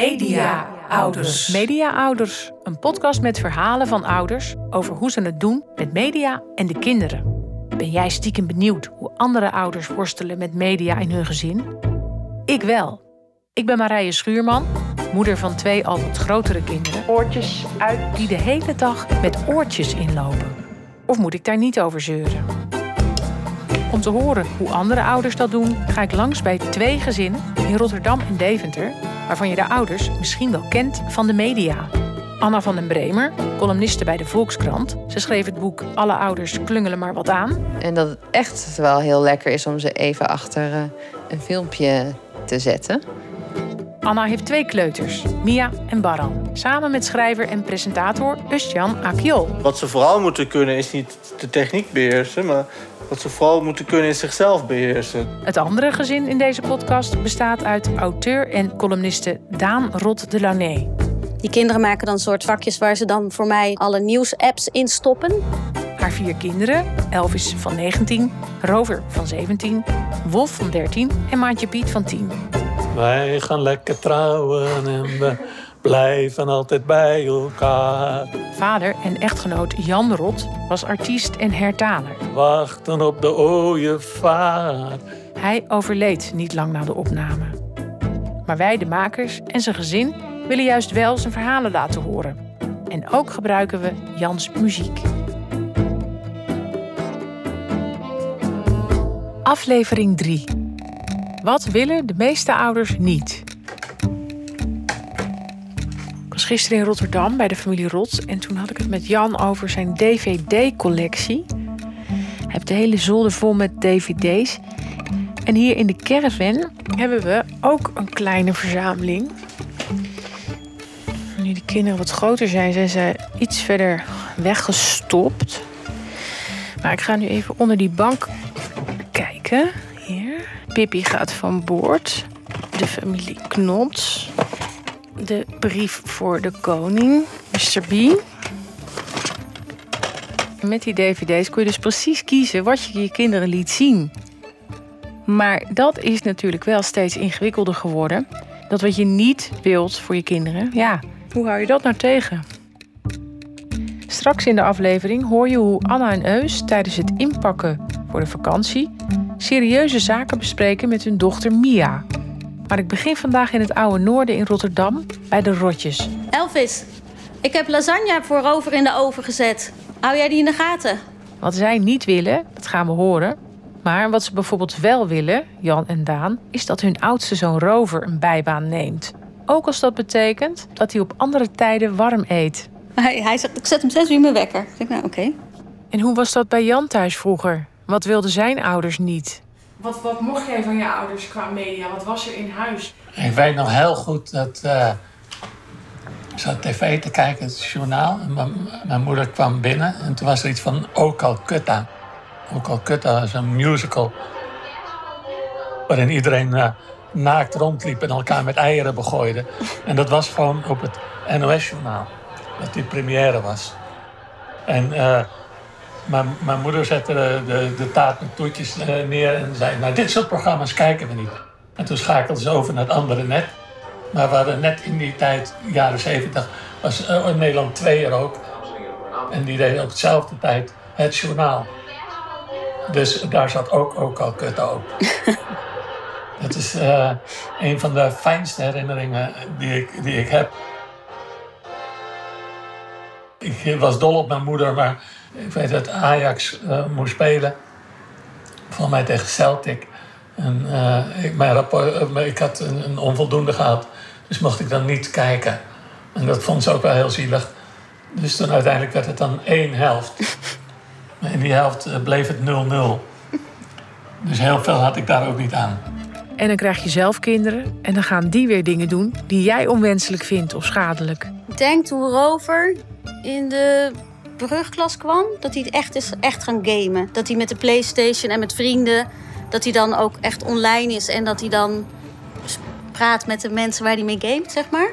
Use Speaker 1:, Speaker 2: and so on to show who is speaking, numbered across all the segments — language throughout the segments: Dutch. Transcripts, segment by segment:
Speaker 1: Media-ouders.
Speaker 2: Media-ouders, een podcast met verhalen van ouders over hoe ze het doen met media en de kinderen. Ben jij stiekem benieuwd hoe andere ouders worstelen met media in hun gezin? Ik wel. Ik ben Marije Schuurman, moeder van twee al wat grotere kinderen. Oortjes uit die de hele dag met oortjes inlopen. Of moet ik daar niet over zeuren? Om te horen hoe andere ouders dat doen, ga ik langs bij twee gezinnen in Rotterdam en Deventer, waarvan je de ouders misschien wel kent van de media. Anna van den Bremer, columniste bij de Volkskrant. Ze schreef het boek Alle ouders klungelen maar wat aan.
Speaker 3: En dat het echt wel heel lekker is om ze even achter uh, een filmpje te zetten.
Speaker 2: Anna heeft twee kleuters, Mia en Baran. Samen met schrijver en presentator Ustjan Akiol.
Speaker 4: Wat ze vooral moeten kunnen is niet de techniek beheersen, maar wat ze vooral moeten kunnen is zichzelf beheersen.
Speaker 2: Het andere gezin in deze podcast bestaat uit auteur en columniste Daan Rot de Launay.
Speaker 5: Die kinderen maken dan soort vakjes waar ze dan voor mij alle nieuwsapps in stoppen.
Speaker 2: Haar vier kinderen, Elvis van 19, Rover van 17, Wolf van 13 en Maatje Piet van 10.
Speaker 6: Wij gaan lekker trouwen en we blijven altijd bij elkaar.
Speaker 2: Vader en echtgenoot Jan Rot was artiest en hertaler.
Speaker 6: Wachten op de ooievaar.
Speaker 2: Hij overleed niet lang na de opname. Maar wij, de makers en zijn gezin, willen juist wel zijn verhalen laten horen. En ook gebruiken we Jans muziek. Aflevering 3. Wat willen de meeste ouders niet? Gisteren in Rotterdam bij de familie Rot en toen had ik het met Jan over zijn DVD-collectie. Hij heeft de hele zolder vol met DVD's. En hier in de caravan hebben we ook een kleine verzameling. Nu de kinderen wat groter zijn, zijn ze iets verder weggestopt. Maar ik ga nu even onder die bank kijken. Hier. Pippi gaat van boord. De familie Knots. De brief voor de koning. Mr. B. Met die dvd's kon je dus precies kiezen wat je je kinderen liet zien. Maar dat is natuurlijk wel steeds ingewikkelder geworden. Dat wat je niet wilt voor je kinderen, ja, hoe hou je dat nou tegen? Straks in de aflevering hoor je hoe Anna en Eus tijdens het inpakken voor de vakantie serieuze zaken bespreken met hun dochter Mia. Maar ik begin vandaag in het oude noorden in Rotterdam bij de Rotjes.
Speaker 5: Elvis, ik heb lasagne voor Rover in de oven gezet. Hou jij die in de gaten?
Speaker 2: Wat zij niet willen, dat gaan we horen. Maar wat ze bijvoorbeeld wel willen, Jan en Daan, is dat hun oudste zoon Rover een bijbaan neemt. Ook als dat betekent dat hij op andere tijden warm eet.
Speaker 5: Hij, hij zegt, ik zet hem zes uur in mijn wekker. Ik denk, nou oké.
Speaker 2: En hoe was dat bij Jan thuis vroeger? Wat wilden zijn ouders niet?
Speaker 1: Wat, wat mocht jij van je ouders qua media? Wat was er in huis?
Speaker 6: Ik weet nog heel goed dat. Uh, ik zat tv te kijken, het journaal. Mijn, moeder kwam binnen en toen was er iets van O Calcutta. O Calcutta was een musical. Waarin iedereen uh, naakt rondliep en elkaar met eieren begooide. En dat was gewoon op het NOS-journaal. Dat die première was. En. Uh, mijn, mijn moeder zette de, de, de taart met toetjes neer en zei: Nou, dit soort programma's kijken we niet. En toen schakelde ze over naar het andere net. Maar we hadden net in die tijd, jaren 70, was uh, in Nederland 2 er ook. En die deden op dezelfde tijd het journaal. Dus daar zat ook, ook al kut op. Het is uh, een van de fijnste herinneringen die ik, die ik heb. Ik was dol op mijn moeder, maar ik weet dat Ajax uh, moest spelen. Volgens mij tegen Celtic. En uh, ik, mijn rapport, uh, ik had een, een, onvoldoende gehad. Dus mocht ik dan niet kijken. En dat vond ze ook wel heel zielig. Dus toen uiteindelijk werd het dan één helft. Maar in die helft bleef het 0-0. Dus heel veel had ik daar ook niet aan.
Speaker 2: En dan krijg je zelf kinderen en dan gaan die weer dingen doen die jij onwenselijk vindt of schadelijk.
Speaker 5: Denk toen Rover in de brugklas kwam, dat hij echt is echt gaan gamen. Dat hij met de PlayStation en met vrienden, dat hij dan ook echt online is en dat hij dan praat met de mensen waar hij mee gamet, zeg maar.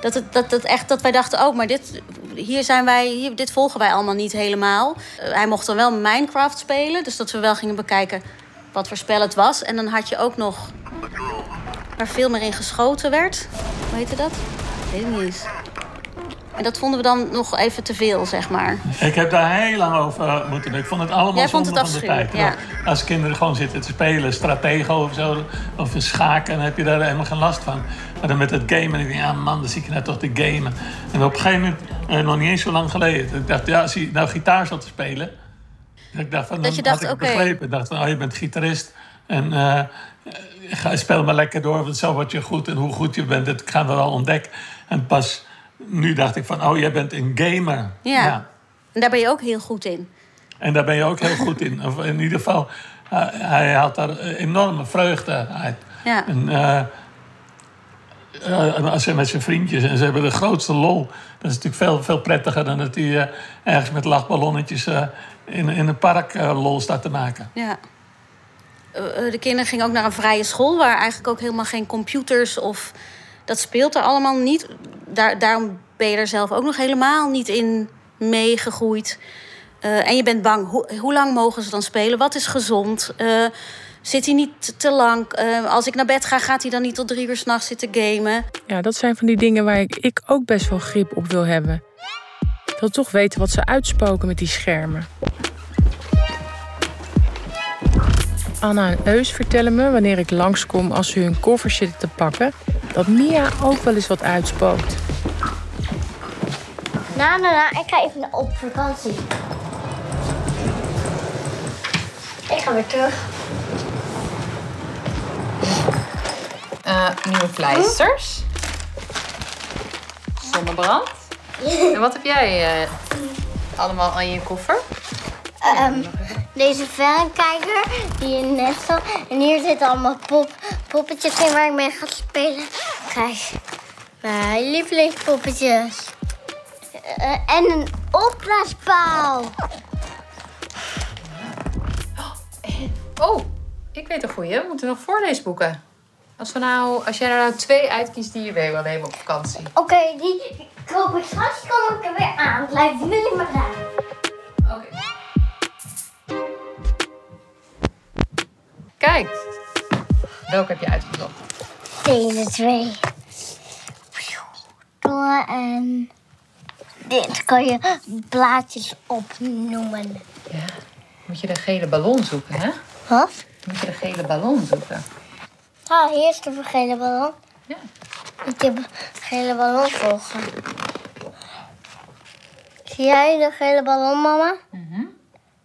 Speaker 5: Dat, het, dat, dat, echt, dat wij dachten, oh, maar dit, hier zijn wij, hier, dit volgen wij allemaal niet helemaal. Uh, hij mocht dan wel Minecraft spelen, dus dat we wel gingen bekijken wat voor spel het was. En dan had je ook nog waar veel meer in geschoten werd. Hoe heette dat? Weet ik niet eens. En dat vonden we dan nog even te veel, zeg maar.
Speaker 6: Ik heb daar heel lang over moeten doen. Ik vond het allemaal
Speaker 5: Jij vond het
Speaker 6: van de tijd. Want Als kinderen gewoon zitten te spelen, stratego of zo, of een schaken, dan heb je daar helemaal geen last van. Maar dan met het gamen, ik denk, ja man, dan zie ik nou toch te gamen. En op een gegeven moment, eh, nog niet eens zo lang geleden, ik dacht, ja, als je nou gitaar zat te spelen, dat ik dacht van,
Speaker 5: Dat je dacht,
Speaker 6: had ik
Speaker 5: oké.
Speaker 6: begrepen. Ik dacht van, oh, je bent gitarist en eh, ga, speel maar lekker door, want zo word je goed. En hoe goed je bent, dat gaan we wel ontdekken. En pas nu dacht ik van, oh, jij bent een gamer.
Speaker 5: Ja. En daar ben je ook heel goed in.
Speaker 6: En daar ben je ook heel goed in. Of in ieder geval, hij haalt daar enorme vreugde uit.
Speaker 5: Ja.
Speaker 6: En, eh, eh, als hij met zijn vriendjes en ze hebben de grootste lol. Dat is natuurlijk veel, veel prettiger dan dat hij eh, ergens met lachballonnetjes in, in een park lol staat te maken.
Speaker 5: Ja. De kinderen gingen ook naar een vrije school... waar eigenlijk ook helemaal geen computers of... Dat speelt er allemaal niet. Daar, daarom ben je er zelf ook nog helemaal niet in meegegroeid. Eh, en je bent bang. Hoe, lang mogen ze dan spelen? Wat is gezond? Eh, zit hij niet te- te lang? Eh, als ik naar bed ga, gaat hij dan niet tot drie uur s'nachts zitten gamen?
Speaker 2: Ja, dat zijn van die dingen waar ik, ik ook best wel grip op wil hebben. Ik wil toch weten wat ze uitspoken met die schermen. Anna en Eus vertellen me wanneer ik langskom als ze hun koffers zitten te pakken, dat Mia ook wel eens wat uitspookt.
Speaker 7: Nou, nou, nou, ik ga even op vakantie. Ik ga weer terug.
Speaker 3: Eh, nieuwe pleisters. Zonnebrand. En wat heb jij eh, allemaal aan je koffer?
Speaker 7: Ehm, deze verrekijker die je net zag. En hier zitten allemaal pop, poppetjes in waar ik mee ga spelen. Kijk, mijn lievelingspoppetjes. Eh, en een opblaaspaal.
Speaker 3: Oh, ik weet een goeie. We moeten nog voorleesboeken. Als, we nou, als jij er nou twee uitkiest die je mee wil nemen op vakantie.
Speaker 7: Oké, die koop ik straks, kom ik er weer aan. Blijf jullie maar daar.
Speaker 3: Oké. Kijk. Welke heb je uitgezocht?
Speaker 7: Deze twee. Door en dit kan je blaadjes opnoemen.
Speaker 3: Ja. Moet je de gele ballon zoeken, hè?
Speaker 7: Wat?
Speaker 3: Moet je de gele ballon zoeken.
Speaker 7: Ah, hier is de gele ballon.
Speaker 3: Ja.
Speaker 7: Ik heb de gele ballon volgen. Zie jij de gele ballon, mama?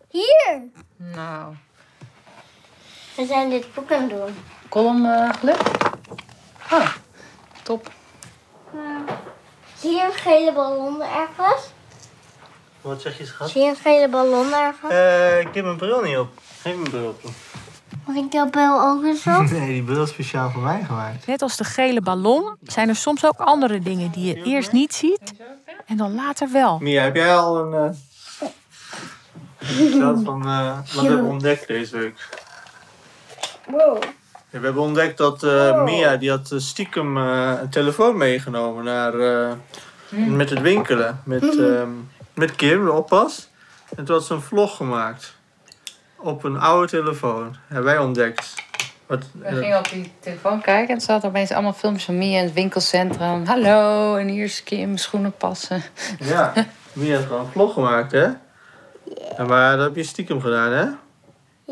Speaker 7: Hier.
Speaker 3: Nou.
Speaker 7: We zijn dit boek aan het doen.
Speaker 3: Kolom eh gelukt? Oh, top.
Speaker 7: Zie je een gele ballon ergens?
Speaker 4: Wat zeg je, schat?
Speaker 7: Zie je een gele ballon ergens?
Speaker 4: Eh, ik heb mijn bril niet op. Geef mijn bril op.
Speaker 7: Mag ik jouw bel ook eens op?
Speaker 4: Nee, die bril is speciaal voor mij gemaakt.
Speaker 2: Net als de gele ballon zijn er soms ook andere dingen die je eerst niet ziet en dan later wel.
Speaker 4: Mia, heb jij al een... eh verteld van eh, wat we hebben ontdekt deze week?
Speaker 7: Wow.
Speaker 4: Ja, we hebben ontdekt dat eh, Mia die had eh, stiekem eh, een telefoon meegenomen naar, eh, met het winkelen. Met, ehm, met Kim, de oppas. En toen had ze een vlog gemaakt. Op een oude telefoon. Hebben wij ontdekt. Wat,
Speaker 3: We gingen op die telefoon kijken en er zaten opeens allemaal filmpjes van Mia in het winkelcentrum. Hallo, en hier is Kim, schoenen passen.
Speaker 4: Ja, Mia had gewoon een vlog gemaakt, hè? Ja, maar dat heb je stiekem gedaan, hè?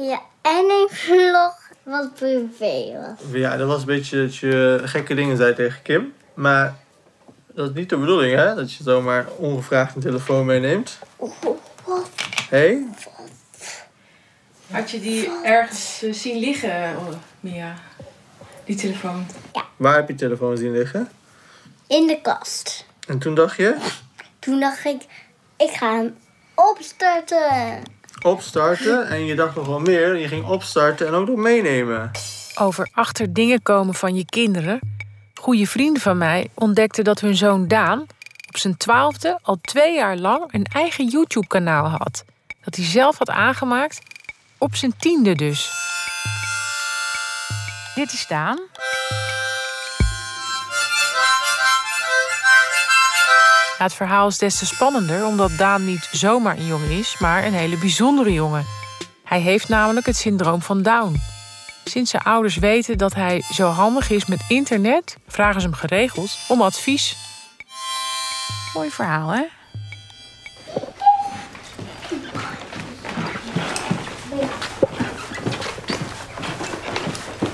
Speaker 7: Ja, en een vlog wat privé was.
Speaker 4: Ja, dat was een beetje dat je gekke dingen zei tegen Kim. Maar dat is niet de bedoeling, hè? Dat je zomaar ongevraagd een telefoon meeneemt.
Speaker 7: Wat?
Speaker 4: Hé? Hey?
Speaker 1: Had je die ergens eh, zien liggen, oh, Mia? Die telefoon.
Speaker 4: Waar heb je telefoon zien liggen?
Speaker 7: In de kast.
Speaker 4: En toen dacht je,
Speaker 7: Toen dacht ik, ik ga hem opstarten.
Speaker 4: Opstarten. En je dacht nog wel meer. Je ging opstarten en ook nog meenemen.
Speaker 2: Over achter dingen komen van je kinderen. Goede vrienden van mij ontdekten dat hun zoon Daan op zijn twaalfde al twee jaar lang een eigen YouTube-kanaal had. Dat hij zelf had aangemaakt, op zijn tiende dus. Dit is Daan. Ja, het verhaal is des te spannender omdat Daan niet zomaar een jongen is, maar een hele bijzondere jongen. Hij heeft namelijk het syndroom van Down. Sinds zijn ouders weten dat hij zo handig is met internet, vragen ze hem geregeld om advies. Mooi verhaal, hè?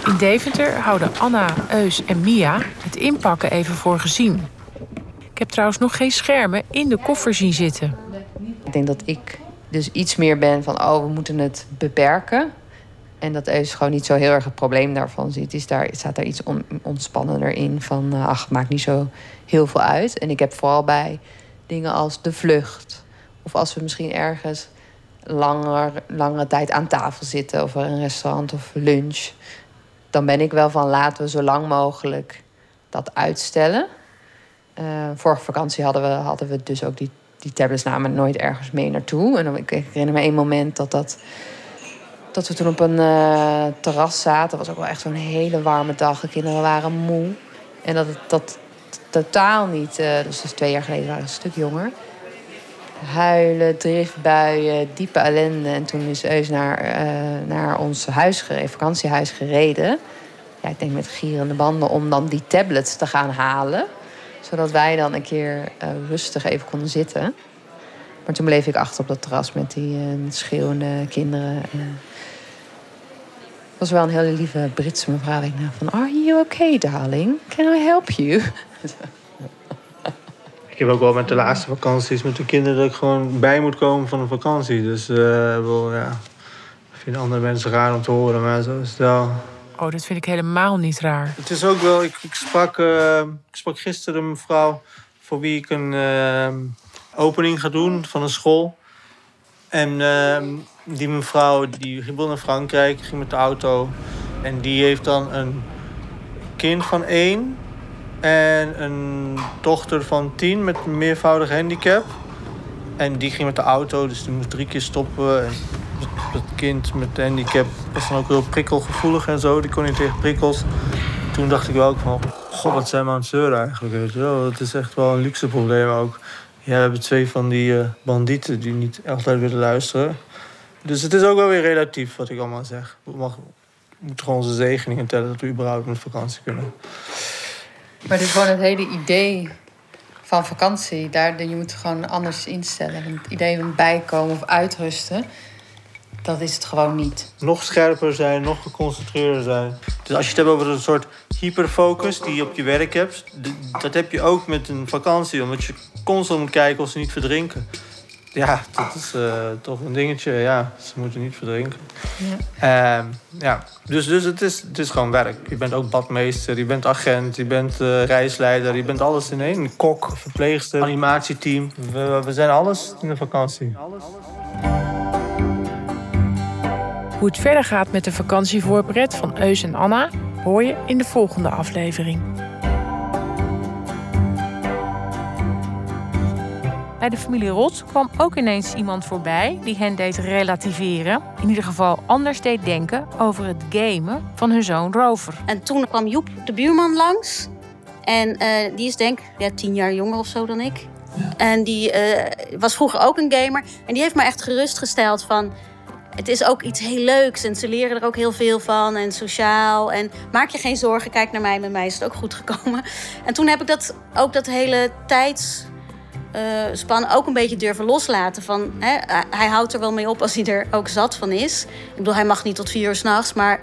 Speaker 2: In Deventer houden Anna, Eus en Mia het inpakken even voor gezien. Ik heb trouwens nog geen schermen in de koffer zien zitten.
Speaker 3: Ik denk dat ik dus iets meer ben van, oh, we moeten het beperken. En dat Eus gewoon niet zo heel erg het probleem daarvan ziet. Is daar, staat daar iets on, ontspannender in van, uh, ach, maakt niet zo heel veel uit. En ik heb vooral bij dingen als de vlucht. Of als we misschien ergens langer, langere tijd aan tafel zitten. Of een restaurant of lunch. Dan ben ik wel van, laten we zo lang mogelijk dat uitstellen. Uh, vorige vakantie hadden we, hadden we dus ook die, die tablets namen nooit ergens mee naartoe. En dan, ik, herinner me één moment dat dat dat we toen op een uh, terras zaten. Het was ook wel echt zo'n hele warme dag. De kinderen waren moe. En dat het dat totaal niet... Uh, dus, dus twee jaar geleden waren ze een stuk jonger. Huilen, driftbuien, diepe ellende. En toen is Eus naar, naar ons huis gereden, vakantiehuis gereden. Ja, ik denk met gierende banden om dan die tablets te gaan halen. Zodat wij dan een keer rustig even konden zitten. Maar toen bleef ik achter op dat terras met die schreeuwende kinderen was wel een hele lieve Britse mevrouw. Ik dacht van, are you okay, darling? Can I help you?
Speaker 4: ik heb ook wel met de laatste vakanties met de kinderen... dat ik gewoon bij moet komen van een vakantie. Dus uh, wel, ja, vinden andere mensen raar om te horen, maar zo is het wel...
Speaker 2: Oh, dat vind ik helemaal niet raar.
Speaker 4: Het is ook wel... Ik, ik sprak, uh, ik sprak gisteren een mevrouw voor wie ik een uh, opening ga doen van een school. En die mevrouw die ging naar Frankrijk, ging met de auto. En die heeft dan een kind van één en een dochter van tien met een meervoudig handicap. En die ging met de auto, dus die moest drie keer stoppen. En het kind met handicap was dan ook heel prikkelgevoelig en zo. Die kon niet tegen prikkels. Toen dacht ik wel ook van, god, wat zijn we aan het zeuren eigenlijk. Weet wel? Dat is echt wel een luxe probleem ook. Ja, we hebben twee van die uh, bandieten die niet altijd willen luisteren. Dus het is ook wel weer relatief wat ik allemaal zeg. We mag, moeten gewoon onze zegeningen tellen dat we überhaupt met vakantie kunnen.
Speaker 3: Maar dus gewoon het hele idee van vakantie, daar, je moet gewoon anders instellen. Het idee van bijkomen of uitrusten, dat is het gewoon niet.
Speaker 4: Nog scherper zijn, nog geconcentreerder zijn. Dus als je het hebt over een soort hyperfocus die je op je werk hebt, dat heb je ook met een vakantie, omdat je constant moet kijken of ze niet verdrinken. Ja, dat is uh, toch een dingetje. Ja, ze moeten niet verdrinken. Ja. Uh, ja. Dus, dus het, is, het is gewoon werk. Je bent ook badmeester, je bent agent, je bent uh, reisleider, je bent alles in één. Kok, verpleegster, animatieteam. We, we zijn alles in de vakantie. Alles.
Speaker 2: Hoe het verder gaat met de vakantievoorpret van Eus en Anna hoor je in de volgende aflevering. Bij de familie Rot kwam ook ineens iemand voorbij die hen deed relativeren. In ieder geval anders deed denken over het gamen van hun zoon Rover.
Speaker 5: En toen kwam Joep, de buurman, langs. En uh, die is denk ik ja, tien jaar jonger of zo dan ik. Ja. En die uh, was vroeger ook een gamer. En die heeft me echt gerustgesteld van... Het is ook iets heel leuks en ze leren er ook heel veel van en sociaal. En maak je geen zorgen, kijk naar mij, met mij is het ook goed gekomen. En toen heb ik dat, ook dat hele tijds uh, Span ook een beetje durven loslaten. Van, hè, hij houdt er wel mee op als hij er ook zat van is. Ik bedoel, hij mag niet tot vier uur s'nachts, maar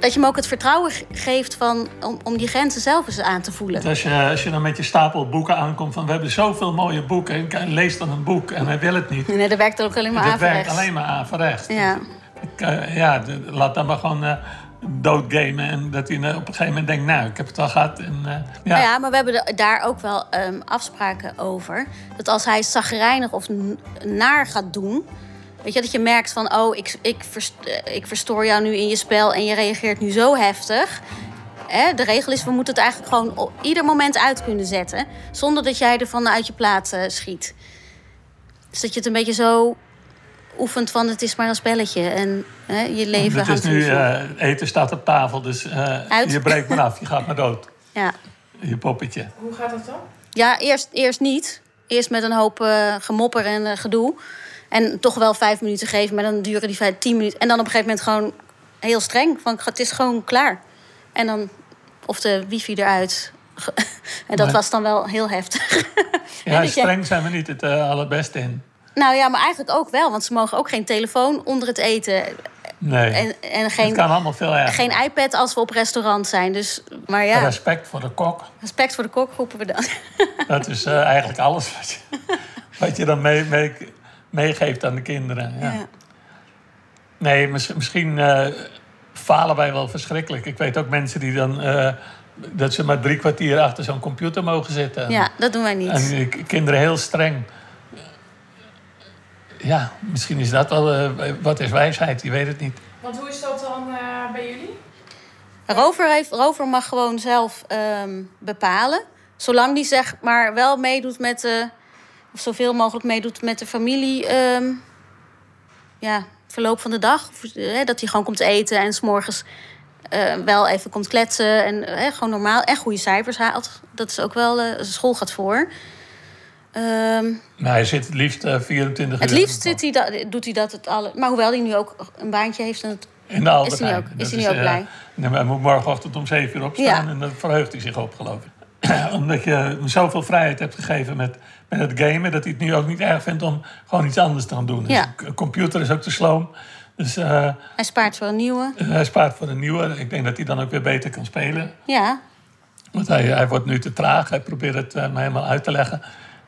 Speaker 5: dat je hem ook het vertrouwen geeft van, om, om die grenzen zelf eens aan te voelen.
Speaker 6: Als je, als je dan met je stapel boeken aankomt van we hebben zoveel mooie boeken en lees dan een boek en hij wil het niet.
Speaker 5: Nee, dat werkt ook alleen maar
Speaker 6: aan
Speaker 5: Dat
Speaker 6: werkt alleen maar averechts.
Speaker 5: Ja.
Speaker 6: Ik, uh, ja, laat dan maar gewoon uh, doodgamen. En dat hij op een gegeven moment denkt, nou, ik heb het al gehad. En, uh, ja.
Speaker 5: Nou ja, maar we hebben daar ook wel um, afspraken over. Dat als hij zagrijnig of naar gaat doen... Weet je, dat je merkt van, oh, ik, ik, verst ik verstoor jou nu in je spel... en je reageert nu zo heftig... Hè, de regel is, we moeten het eigenlijk gewoon op ieder moment uit kunnen zetten. Zonder dat jij ervan uit je plaat uh, schiet. Dus dat je het een beetje zo oefent van het is maar een spelletje. En hè, je leven
Speaker 6: Het is nu, uh, eten staat op tafel, dus uh, je breekt maar af. Je gaat maar dood.
Speaker 5: Ja.
Speaker 6: Je poppetje.
Speaker 1: Hoe gaat dat dan?
Speaker 5: Ja, eerst, eerst niet. Eerst met een hoop uh, gemopper en gedoe. En toch wel vijf minuten geven, maar dan duren die vijf, tien minuten. En dan op een gegeven moment gewoon heel streng. Van, het is gewoon klaar. En dan, of de wifi eruit. en dat
Speaker 6: Maar-
Speaker 5: was dan wel heel heftig.
Speaker 6: Ja, streng zijn we niet het eh, allerbeste in.
Speaker 5: nou ja, maar eigenlijk ook wel. Want ze mogen ook geen telefoon onder het eten.
Speaker 6: Nee,
Speaker 5: En, en
Speaker 6: het
Speaker 5: geen,
Speaker 6: kan allemaal veel erger.
Speaker 5: geen iPad als we op restaurant zijn. Dus, maar ja,
Speaker 6: Respect voor de kok.
Speaker 5: respect voor de kok roepen we dan.
Speaker 6: Dat is eh, eigenlijk alles wat je, wat je dan mee- mee- meegeeft aan de kinderen. Ja.
Speaker 5: Ja.
Speaker 6: Nee, mis- misschien eh, falen wij wel verschrikkelijk. Ik weet ook mensen die dan... eh, dat ze maar drie kwartier achter zo'n computer mogen zitten.
Speaker 5: Ja, dat doen wij niet.
Speaker 6: En k- kinderen heel streng. Ja, misschien is dat wel... eh, wat is wijsheid? Je weet het niet.
Speaker 1: Want hoe is dat dan eh, bij jullie?
Speaker 5: Rover, heeft, Rover mag gewoon zelf ehm, bepalen. Zolang die zeg maar wel meedoet met de... Of zoveel mogelijk meedoet met de familie... ehm, ja, verloop van de dag. Of, eh, dat hij gewoon komt eten en s'morgens eh wel even komt kletsen. En eh, gewoon normaal. En goede cijfers haalt. Dat is ook wel... eh school gaat voor. Ehm,
Speaker 6: Nou, hij zit het liefst eh, 24 uur.
Speaker 5: het liefst zit hij dat, doet hij dat het alle... Maar hoewel hij nu ook een baantje heeft... En het,
Speaker 6: In de
Speaker 5: Is hij nu ook- is hij nu ook blij?
Speaker 6: nee, maar hij moet morgenochtend om 7 uur opstaan
Speaker 5: Ja.
Speaker 6: en dan verheugt hij zich op, geloof ik. Omdat je hem zoveel vrijheid hebt gegeven met, met het gamen... dat hij het nu ook niet erg vindt om gewoon iets anders te gaan doen. Dus
Speaker 5: Ja.
Speaker 6: een computer is ook te sloom. Dus eh,
Speaker 5: hij spaart voor een nieuwe.
Speaker 6: hij spaart voor een nieuwe. Ik denk dat hij dan ook weer beter kan spelen.
Speaker 5: Ja,
Speaker 6: Want hij, hij wordt nu te traag. Hij probeert het eh, me helemaal uit te leggen.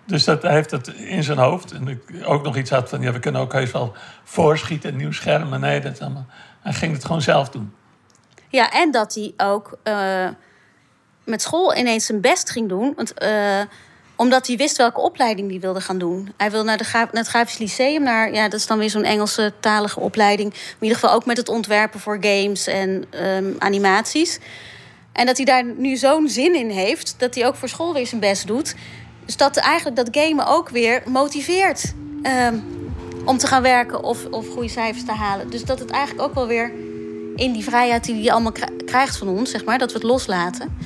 Speaker 6: Dus dat, hij heeft het in zijn hoofd. En ik ook nog iets had van... Ja, we kunnen ook heus wel voorschieten, een nieuw scherm. Maar nee, dat allemaal... Hij ging het gewoon zelf doen.
Speaker 5: Ja, en dat hij ook eh, met school ineens zijn best ging doen. Want, eh, omdat hij wist welke opleiding hij wilde gaan doen. Hij wil naar, de, naar het Grafisch Lyceum. Naar, ja, dat is dan weer zo'n Engelse talige opleiding. Maar in ieder geval ook met het ontwerpen voor games en ehm, animaties. En dat hij daar nu zo'n zin in heeft... dat hij ook voor school weer zijn best doet. Dus dat eigenlijk dat gamen ook weer motiveert... ehm, om te gaan werken of, of goede cijfers te halen. Dus dat het eigenlijk ook wel weer in die vrijheid die hij allemaal kri- krijgt van ons, zeg maar, dat we het loslaten,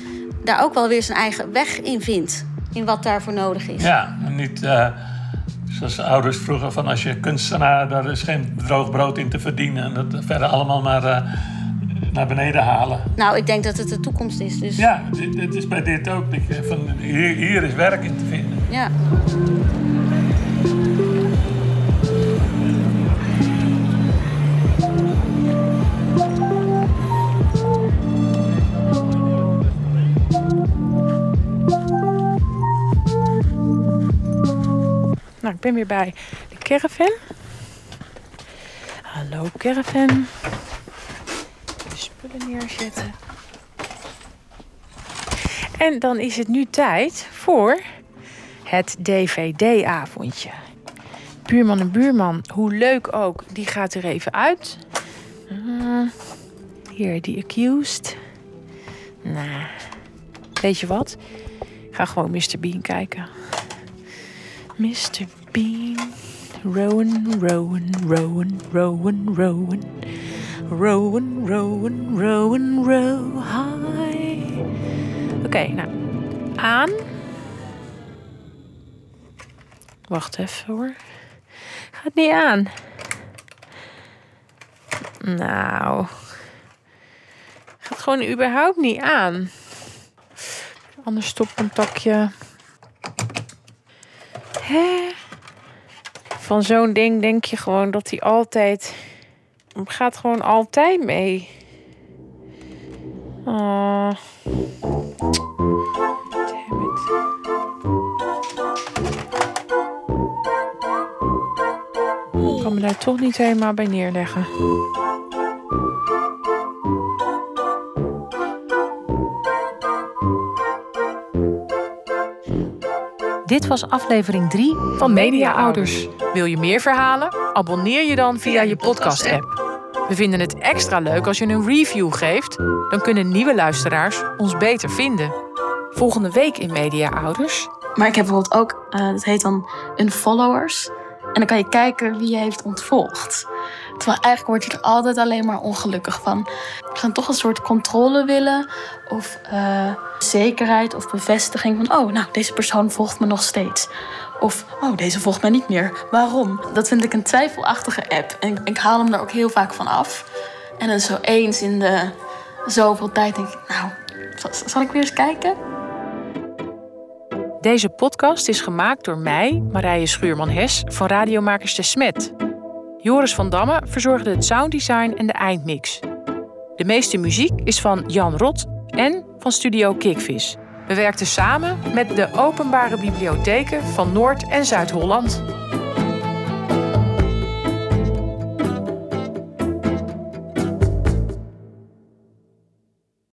Speaker 5: daar ook wel weer zijn eigen weg in vindt. In wat daarvoor nodig is.
Speaker 6: Ja, en niet eh, zoals ouders vroeger van als je kunstenaar, daar is geen droog brood in te verdienen. En dat verder allemaal maar eh, naar beneden halen.
Speaker 5: Nou, ik denk dat het de toekomst is. Dus
Speaker 6: Ja, dit, dit is bij dit ook. Van, hier, hier is werk in te vinden.
Speaker 5: ja.
Speaker 2: Ben weer bij de caravan. Hallo caravan. De spullen neerzetten. En dan is het nu tijd voor het DVD-avondje. Buurman en buurman, hoe leuk ook, die gaat er even uit. Ah, hier, die accused. Nou, weet je wat? Ik ga gewoon Mr. Bean kijken. Mr. Bean. Rowan, Rowan, Rowan, Rowan, Rowan. Rowan, Rowan, Rowan, row high. Oké, nou. Aan. Wacht even hoor. Gaat niet aan. Nou. Gaat gewoon überhaupt niet aan. Anders stopcontactje. Hè? Van zo'n ding denk je gewoon dat hij altijd. Gaat gewoon altijd mee. Oh. Damn it. Ik kan me daar toch niet helemaal bij neerleggen. Dit was aflevering 3 van Media Ouders. Wil je meer verhalen? Abonneer je dan via je podcast-app. We vinden het extra leuk als je een review geeft. Dan kunnen nieuwe luisteraars ons beter vinden. Volgende week in Media Ouders.
Speaker 8: Maar ik heb bijvoorbeeld ook, eh dat heet dan unfollowers. En dan kan je kijken wie je heeft ontvolgd. Terwijl eigenlijk word je er altijd alleen maar ongelukkig van. Je gaat toch een soort controle willen. Of eh, zekerheid of bevestiging van... oh, nou, deze persoon volgt me nog steeds. Of, oh, deze volgt mij niet meer. Waarom? Dat vind ik een twijfelachtige app. En ik, haal hem er ook heel vaak van af. En dan zo eens in de zoveel tijd denk ik, nou, zal ik weer eens kijken?
Speaker 2: Deze podcast is gemaakt door mij, Marije Schuurman-Hes van Radiomakers de Smet. Joris van Damme verzorgde het sounddesign en de eindmix. De meeste muziek is van Jan Rot en van Studio Kikvis. We werkten samen met de openbare bibliotheken van Noord- en Zuid-Holland.